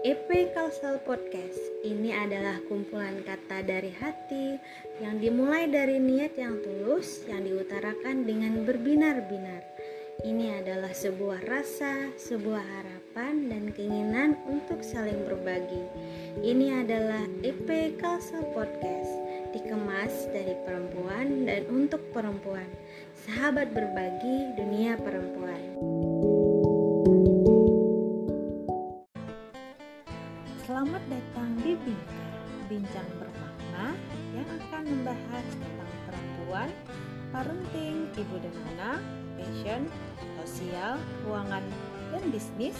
EP Kalsel Podcast. Ini adalah kumpulan kata dari hati yang dimulai dari niat yang tulus yang diutarakan dengan berbinar-binar. Ini adalah sebuah rasa, sebuah harapan dan keinginan untuk saling berbagi. Ini adalah EP Kalsel Podcast, dikemas dari perempuan dan untuk perempuan. Sahabat berbagi dunia perempuan.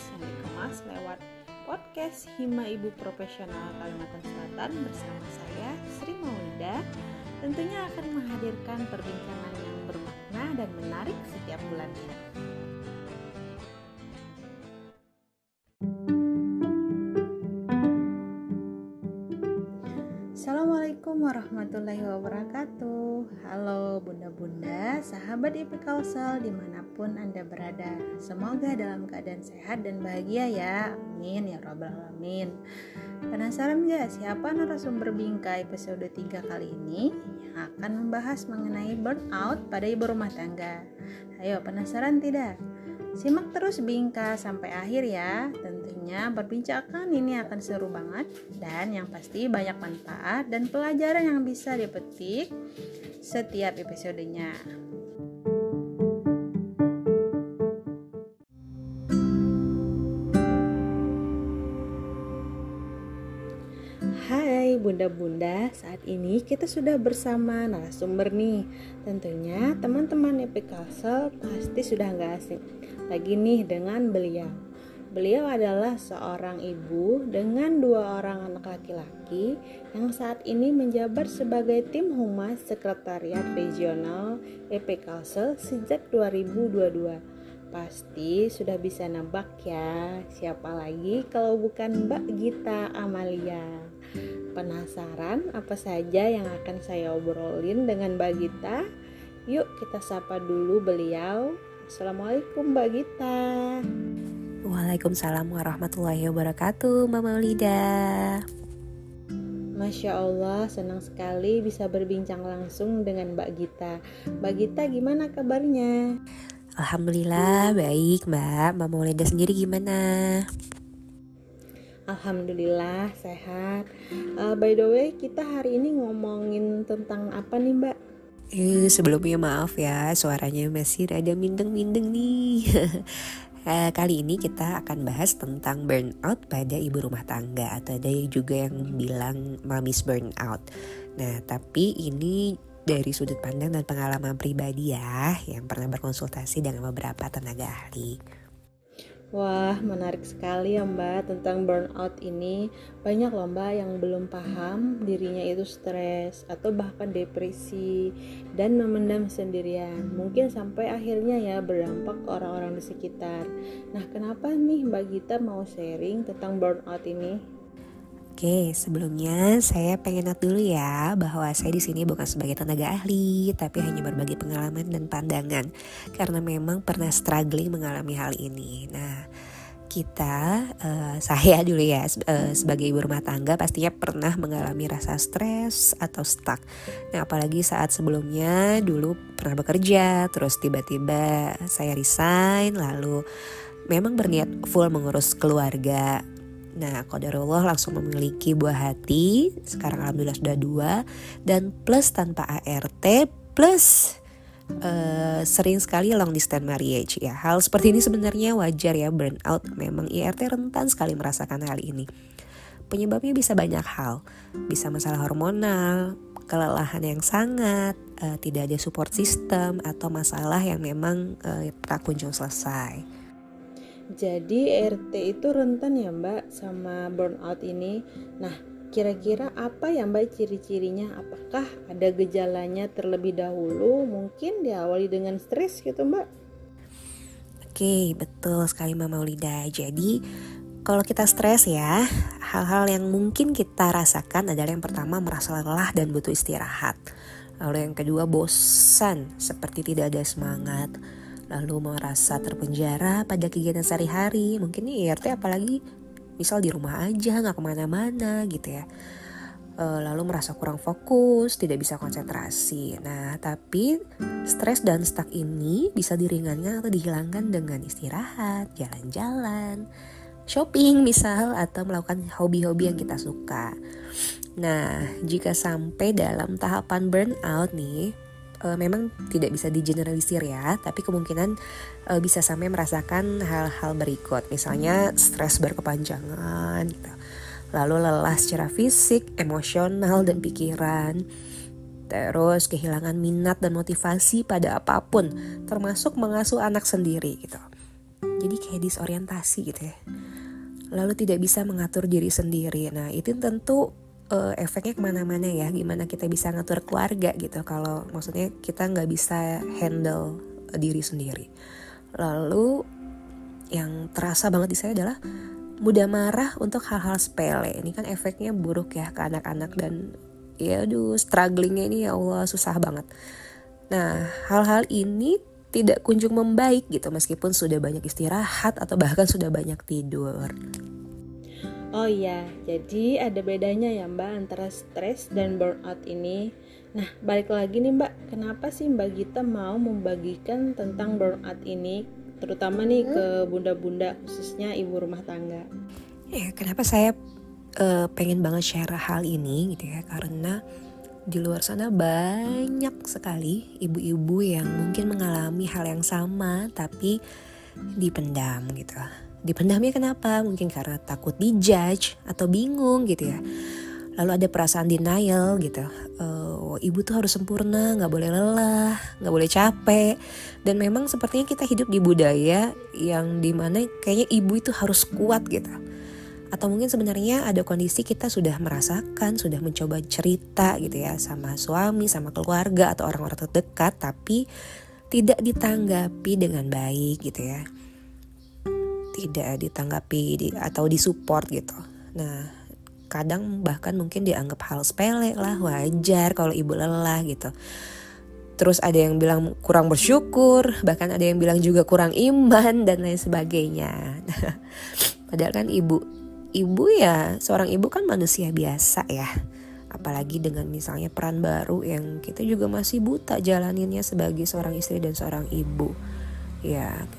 Yang dikemas lewat podcast Hima Ibu Profesional Kalimantan Selatan bersama saya Sri Maulida tentunya akan menghadirkan perbincangan yang bermakna dan menarik setiap bulannya. Assalamualaikum warahmatullahi wabarakatuh. Halo bunda-bunda, sahabat IP Kausel di mana pun anda berada. Semoga dalam keadaan sehat dan bahagia ya. Amin ya robbal alamin. Penasaran gak siapa narasumber bingkai episode 3 kali ini Yang akan membahas mengenai burnout pada ibu rumah tangga? Ayo penasaran tidak? Simak terus Bingka sampai akhir ya. Tentunya perbincangan ini akan seru banget dan yang pasti banyak manfaat dan pelajaran yang bisa dipetik setiap episodenya. Hai bunda-bunda, saat ini kita sudah bersama narasumber nih Tentunya teman-teman EP Castle pasti sudah nggak asing lagi nih dengan beliau. Beliau adalah seorang ibu dengan dua orang anak laki-laki yang saat ini menjabat sebagai tim humas Sekretariat Regional EP Kalsel sejak 2022. Pasti sudah bisa nebak ya, siapa lagi kalau bukan Mbak Gita Amalia. Penasaran apa saja yang akan saya obrolin dengan Mbak Gita? Yuk kita sapa dulu beliau. Assalamualaikum Mbak Gita. Waalaikumsalam warahmatullahi wabarakatuh Mama Lida. Masya Allah senang sekali bisa berbincang langsung dengan Mbak Gita Mbak Gita gimana kabarnya? Alhamdulillah baik Mbak Mama Lida sendiri gimana? Alhamdulillah sehat uh, By the way kita hari ini ngomongin tentang apa nih Mbak? Eh, sebelumnya maaf ya, suaranya masih rada mindeng-mindeng nih. eh, kali ini kita akan bahas tentang burnout pada ibu rumah tangga atau ada juga yang bilang mamis burnout. Nah, tapi ini dari sudut pandang dan pengalaman pribadi ya, yang pernah berkonsultasi dengan beberapa tenaga ahli. Wah, menarik sekali ya Mbak tentang burnout ini. Banyak loh Mbak yang belum paham dirinya itu stres atau bahkan depresi dan memendam sendirian. Mungkin sampai akhirnya ya berdampak ke orang-orang di sekitar. Nah, kenapa nih Mbak Gita mau sharing tentang burnout ini? Oke, sebelumnya saya pengen note dulu ya bahwa saya di sini bukan sebagai tenaga ahli, tapi hanya berbagi pengalaman dan pandangan karena memang pernah struggling mengalami hal ini. Nah, kita, uh, saya dulu ya uh, sebagai ibu rumah tangga pastinya pernah mengalami rasa stres atau stuck. Nah, apalagi saat sebelumnya dulu pernah bekerja, terus tiba-tiba saya resign, lalu memang berniat full mengurus keluarga Nah, qadarullah langsung memiliki buah hati. Sekarang alhamdulillah sudah dua dan plus tanpa ART plus uh, sering sekali long distance marriage ya. Hal seperti ini sebenarnya wajar ya burnout. Memang IRT rentan sekali merasakan hal ini. Penyebabnya bisa banyak hal. Bisa masalah hormonal, kelelahan yang sangat, uh, tidak ada support system atau masalah yang memang uh, tak kunjung selesai. Jadi RT itu rentan ya Mbak sama burnout ini. Nah, kira-kira apa ya Mbak ciri-cirinya? Apakah ada gejalanya terlebih dahulu? Mungkin diawali dengan stres gitu Mbak? Oke, betul sekali Mama Ulida. Jadi kalau kita stres ya, hal-hal yang mungkin kita rasakan adalah yang pertama merasa lelah dan butuh istirahat. Lalu yang kedua bosan, seperti tidak ada semangat lalu merasa terpenjara pada kegiatan sehari-hari mungkin nih IRT apalagi misal di rumah aja nggak ke mana-mana gitu ya uh, lalu merasa kurang fokus, tidak bisa konsentrasi. Nah, tapi stres dan stuck ini bisa diringankan atau dihilangkan dengan istirahat, jalan-jalan, shopping misal atau melakukan hobi-hobi yang kita suka. Nah, jika sampai dalam tahapan burnout nih, uh, memang tidak bisa digeneralisir ya, tapi kemungkinan uh, bisa sampai merasakan hal-hal berikut, misalnya stres berkepanjangan gitu lalu lelah secara fisik, emosional, dan pikiran. Terus kehilangan minat dan motivasi pada apa pun, termasuk mengasuh anak sendiri gitu. Jadi kayak disorientasi gitu ya. Lalu tidak bisa mengatur diri sendiri. Nah itu tentu uh, efeknya ke mana-mana ya. Gimana kita bisa ngatur keluarga gitu. Kalau maksudnya kita nggak bisa handle diri sendiri. Lalu yang terasa banget di saya adalah mudah marah untuk hal-hal sepele. Ini kan efeknya buruk ya ke anak-anak dan ya aduh strugglingnya ini ya Allah susah banget. Nah hal-hal ini tidak kunjung membaik gitu meskipun sudah banyak istirahat atau bahkan sudah banyak tidur. Oh iya, jadi ada bedanya ya Mbak antara stres dan burnout ini. Nah, balik lagi nih Mbak, kenapa sih Mbak Gita mau membagikan tentang burnout ini terutama nih ke bunda-bunda khususnya ibu rumah tangga. Ya, kenapa saya uh, pengen banget share hal ini gitu ya karena di luar sana banyak sekali ibu-ibu yang mungkin mengalami hal yang sama tapi dipendam gitu. Dipendamnya kenapa? Mungkin karena takut dijudge atau bingung gitu ya. Lalu ada perasaan denial gitu. Uh, ibu tuh harus sempurna nggak boleh lelah nggak boleh capek. Dan memang sepertinya kita hidup di budaya yang di mana kayaknya ibu itu harus kuat gitu. Atau mungkin sebenarnya ada kondisi kita sudah merasakan sudah mencoba cerita gitu ya sama suami sama keluarga atau orang-orang terdekat tapi tidak ditanggapi dengan baik gitu ya tidak ditanggapi di, atau disupport gitu. Nah kadang bahkan mungkin dianggap hal sepele lah wajar kalau ibu lelah gitu. Terus ada yang bilang kurang bersyukur bahkan ada yang bilang juga kurang iman dan lain sebagainya. Padahal kan ibu ibu ya seorang ibu kan manusia biasa ya. Apalagi dengan misalnya peran baru yang kita juga masih buta jalaninnya sebagai seorang istri dan seorang ibu. Ya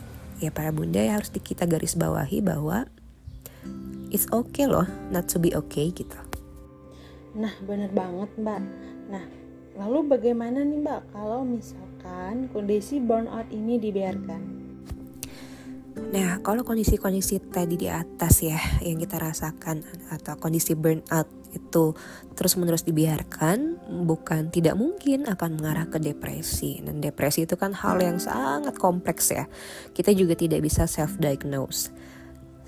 ya para bunda ya harus kita garis bawahi bahwa it's okay loh not to be okay gitu. Nah bener banget mbak. Nah lalu bagaimana nih mbak kalau misalkan kondisi burnout ini dibiarkan? Nah, kalau kondisi-kondisi tadi di atas ya yang kita rasakan atau kondisi burnout itu terus-menerus dibiarkan, bukan tidak mungkin akan mengarah ke depresi. Dan depresi itu kan hal yang sangat kompleks ya. Kita juga tidak bisa self diagnose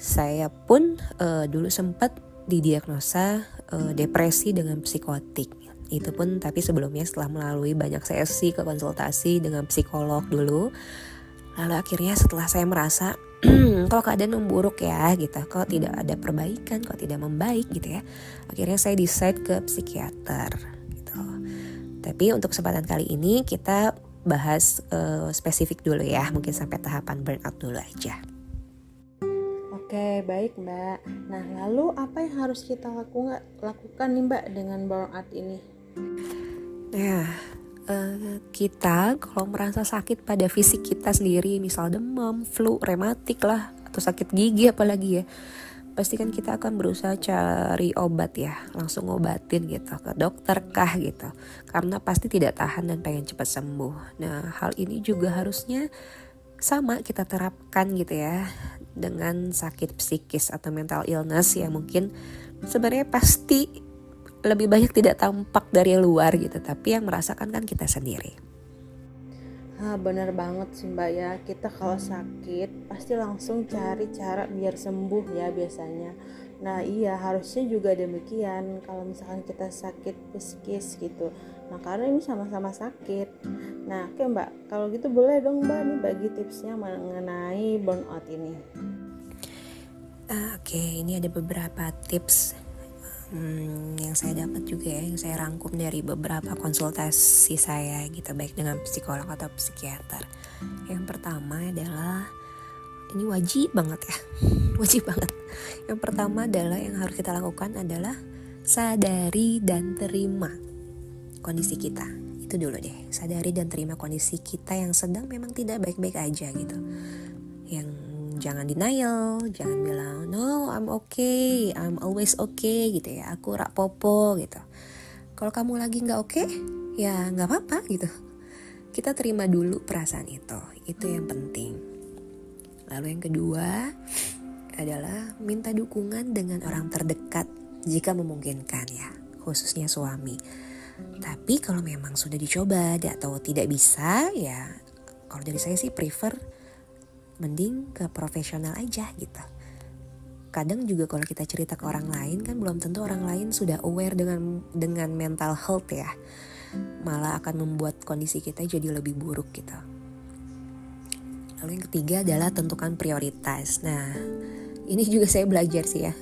saya pun uh, dulu sempat didiagnosa uh, depresi dengan psikotik. Itu pun tapi sebelumnya setelah melalui banyak sesi ke konsultasi dengan psikolog dulu. Lalu akhirnya setelah saya merasa kok keadaan memburuk ya gitu, kok tidak ada perbaikan, kok tidak membaik gitu ya. Akhirnya saya decide ke psikiater gitu. Tapi untuk kesempatan kali ini kita bahas uh, spesifik dulu ya, mungkin sampai tahapan burnout dulu aja. Oke, baik Mbak. Nah, lalu apa yang harus kita lakukan lakukan nih Mbak dengan burnout ini? Nah, uh, kita kalau merasa sakit pada fisik kita sendiri, misal demam, flu, rematik lah, atau sakit gigi apalagi ya, pasti kan kita akan berusaha cari obat ya, langsung obatin gitu ke dokter kah gitu, karena pasti tidak tahan dan pengen cepat sembuh. Nah, hal ini juga harusnya sama kita terapkan gitu ya dengan sakit psikis atau mental illness yang mungkin sebenarnya pasti lebih banyak tidak tampak dari luar gitu tapi yang merasakan kan kita sendiri. Ah, bener banget sih mbak ya. Kita kalau sakit pasti langsung cari cara biar sembuh ya biasanya. Nah iya harusnya juga demikian kalau misalkan kita sakit psikis gitu. Nah karena ini sama-sama sakit. Nah oke mbak. Kalau gitu boleh dong mbak nih bagi tipsnya mengenai burnout ini. Uh, Oke ini ada beberapa tips hmm, yang saya dapat juga ya Yang saya rangkum dari beberapa konsultasi saya gitu Baik dengan psikolog atau psikiater. Yang pertama adalah ini wajib banget ya wajib banget. Yang pertama adalah yang harus kita lakukan adalah sadari dan terima kondisi kita. Itu dulu deh sadari dan terima kondisi kita yang sedang memang tidak baik-baik aja gitu. Yang jangan denial jangan bilang no I'm okay I'm always okay gitu ya. Aku rak popo gitu. Kalau kamu lagi nggak oke okay, ya nggak apa-apa gitu. Kita terima dulu perasaan itu itu yang penting. Lalu yang kedua adalah minta dukungan dengan orang terdekat jika memungkinkan ya, khususnya suami. Tapi kalau memang sudah dicoba atau tidak bisa ya kalau dari saya sih prefer mending ke profesional aja gitu. Kadang juga kalau kita cerita ke orang lain kan belum tentu orang lain sudah aware dengan dengan mental health ya. Malah akan membuat kondisi kita jadi lebih buruk gitu. Lalu yang ketiga adalah tentukan prioritas. Nah, ini juga saya belajar sih ya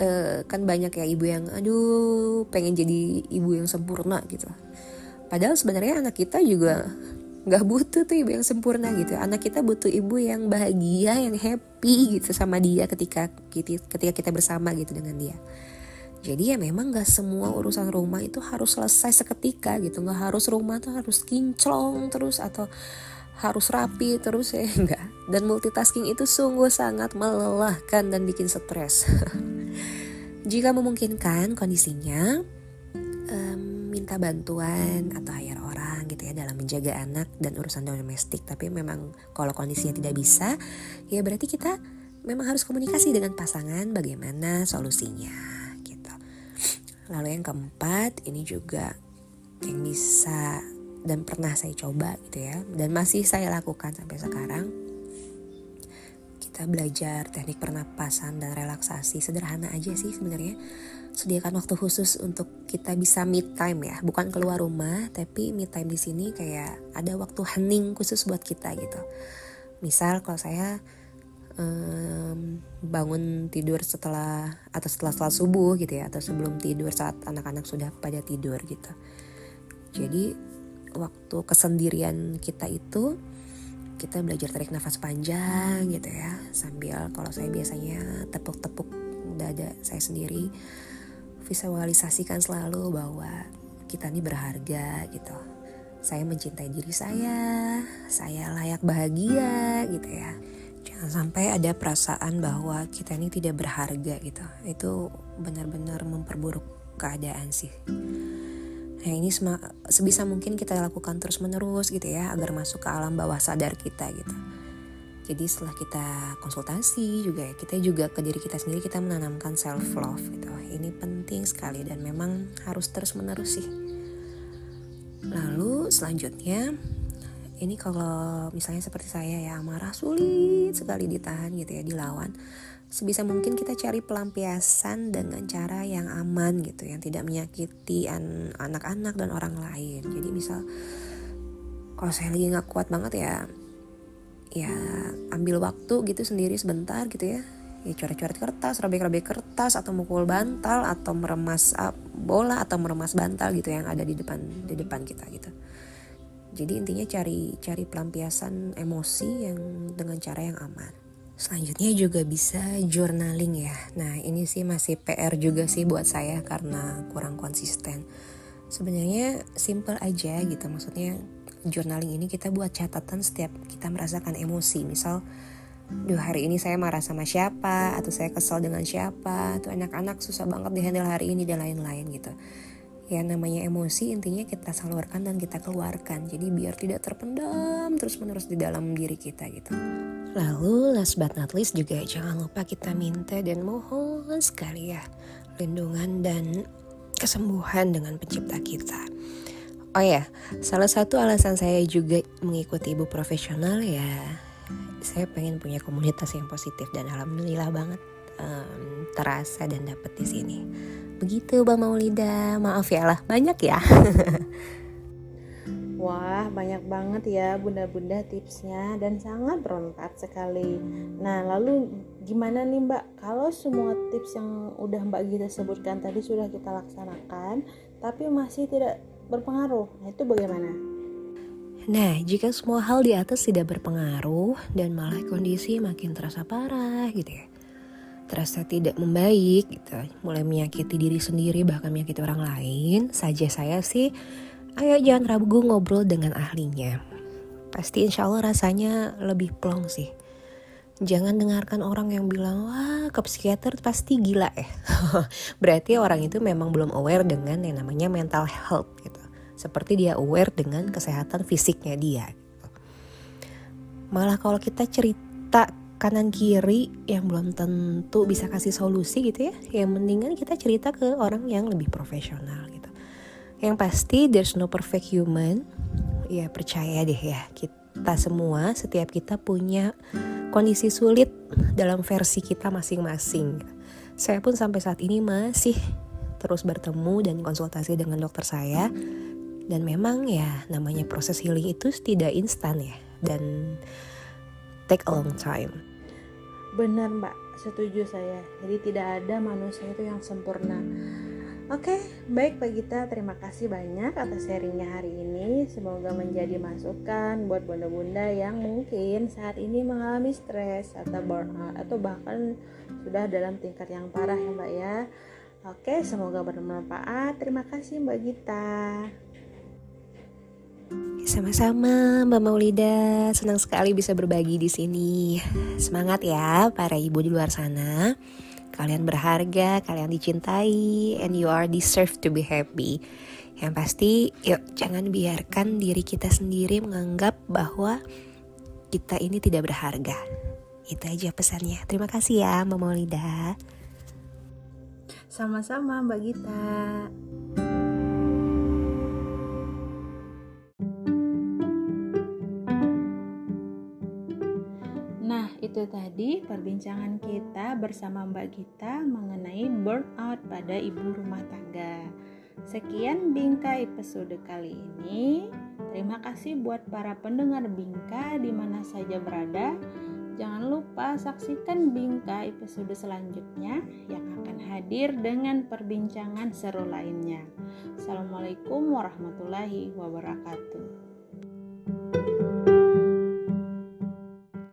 uh, kan banyak ya ibu yang aduh pengen jadi ibu yang sempurna gitu padahal sebenarnya anak kita juga nggak butuh tuh ibu yang sempurna gitu. Anak kita butuh ibu yang bahagia yang happy gitu sama dia ketika ketika kita bersama gitu dengan dia. Jadi ya memang gak semua urusan rumah itu harus selesai seketika gitu. Nggak harus rumah tuh harus kinclong terus atau harus rapi terus ya enggak dan multitasking itu sungguh sangat melelahkan dan bikin stres. Jika memungkinkan kondisinya um, minta bantuan atau orang gitu ya dalam menjaga anak dan urusan domestik. Tapi memang kalau kondisinya tidak bisa ya berarti kita memang harus komunikasi dengan pasangan bagaimana solusinya gitu. Lalu yang keempat ini juga yang bisa dan pernah saya coba gitu ya dan masih saya lakukan sampai sekarang. Kita belajar teknik pernapasan dan relaksasi sederhana aja sih sebenarnya sediakan waktu khusus untuk kita bisa meet time ya. Bukan keluar rumah tapi meet time di sini kayak ada waktu hening khusus buat kita gitu. Misal kalau saya um, bangun tidur setelah atau setelah setelah subuh gitu ya atau sebelum tidur saat anak-anak sudah pada tidur gitu. Jadi waktu kesendirian kita itu kita belajar tarik nafas panjang gitu ya. Sambil kalau saya biasanya tepuk-tepuk dada saya sendiri visualisasikan selalu bahwa kita ini berharga gitu saya mencintai diri saya saya layak bahagia gitu ya jangan sampai ada perasaan bahwa kita ini tidak berharga gitu itu benar-benar memperburuk keadaan sih Nah ini sebisa mungkin kita lakukan terus menerus gitu ya agar masuk ke alam bawah sadar kita gitu. Jadi setelah kita konsultasi juga ya kita juga ke diri kita sendiri kita menanamkan self love gitu. Ini penting sekali dan memang harus terus menerus sih. Lalu selanjutnya ini kalau misalnya seperti saya ya amarah sulit sekali ditahan gitu ya dilawan. Sebisa mungkin kita cari pelampiasan dengan cara yang aman gitu yang tidak menyakiti anak-anak dan orang lain. Jadi misal kalau saya lagi nggak kuat banget ya ya ambil waktu gitu sendiri sebentar gitu ya ya coret-coret kertas, robek-robek kertas atau mukul bantal atau meremas uh, bola atau meremas bantal gitu yang ada di depan di depan kita gitu. Jadi intinya cari cari pelampiasan emosi yang dengan cara yang aman. Selanjutnya juga bisa journaling ya. Nah ini sih masih PR juga sih buat saya karena kurang konsisten. Sebenarnya simple aja gitu maksudnya journaling ini kita buat catatan setiap kita merasakan emosi. Misal, duh hari ini saya marah sama siapa atau saya kesal dengan siapa. Tuh anak-anak susah banget dihandle hari ini dan lain-lain gitu. Ya namanya emosi intinya kita salurkan dan kita keluarkan. Jadi biar tidak terpendam terus-menerus di dalam diri kita gitu. Lalu last but not least juga jangan lupa kita minta dan mohon sekali ya lindungan dan kesembuhan dengan pencipta kita. Oh ya, salah satu alasan saya juga mengikuti ibu profesional ya, saya pengen punya komunitas yang positif dan alhamdulillah banget um, terasa dan dapat di sini. Begitu Bang Maulida, maaf ya lah banyak ya. Wah, banyak banget ya bunda-bunda tipsnya dan sangat bermanfaat sekali. Nah, lalu gimana nih Mbak? Kalau semua tips yang udah Mbak Gita sebutkan tadi sudah kita laksanakan, tapi masih tidak berpengaruh, nah itu bagaimana? Nah, jika semua hal di atas tidak berpengaruh dan malah kondisi makin terasa parah gitu ya. Terasa tidak membaik gitu, mulai menyakiti diri sendiri bahkan menyakiti orang lain, saja saya sih ayo jangan ragu ngobrol dengan ahlinya. Pasti insya Allah rasanya lebih plong sih. Jangan dengarkan orang yang bilang, wah ke psikiater pasti gila ya. Berarti orang itu memang belum aware dengan yang namanya mental health gitu seperti dia aware dengan kesehatan fisiknya dia. Malah kalau kita cerita kanan kiri yang belum tentu bisa kasih solusi gitu ya, yang mendingan kita cerita ke orang yang lebih profesional gitu. Yang pasti there's no perfect human. Ya percaya deh ya, kita semua setiap kita punya kondisi sulit dalam versi kita masing-masing. Saya pun sampai saat ini masih terus bertemu dan konsultasi dengan dokter saya dan memang ya namanya proses healing itu tidak instan ya dan take a long time. Benar mbak, setuju saya. Jadi tidak ada manusia itu yang sempurna. Oke, baik Pak Gita, terima kasih banyak atas sharingnya hari ini. Semoga menjadi masukan buat bunda-bunda yang mungkin saat ini mengalami stres atau burnout atau bahkan sudah dalam tingkat yang parah ya Mbak ya. Oke, semoga bermanfaat. Terima kasih Mbak Gita. Sama-sama Mbak Maulida, senang sekali bisa berbagi di sini. Semangat ya para ibu di luar sana. Kalian berharga, kalian dicintai, and you are deserve to be happy. Yang pasti, yuk jangan biarkan diri kita sendiri menganggap bahwa kita ini tidak berharga. Itu aja pesannya. Terima kasih ya Mbak Maulida. Sama-sama Mbak Gita. Itu tadi perbincangan kita bersama Mbak Gita mengenai burnout pada ibu rumah tangga. Sekian Bingka episode kali ini. Terima kasih buat para pendengar Bingka di mana saja berada. Jangan lupa saksikan Bingka episode selanjutnya yang akan hadir dengan perbincangan seru lainnya. Assalamualaikum warahmatullahi wabarakatuh.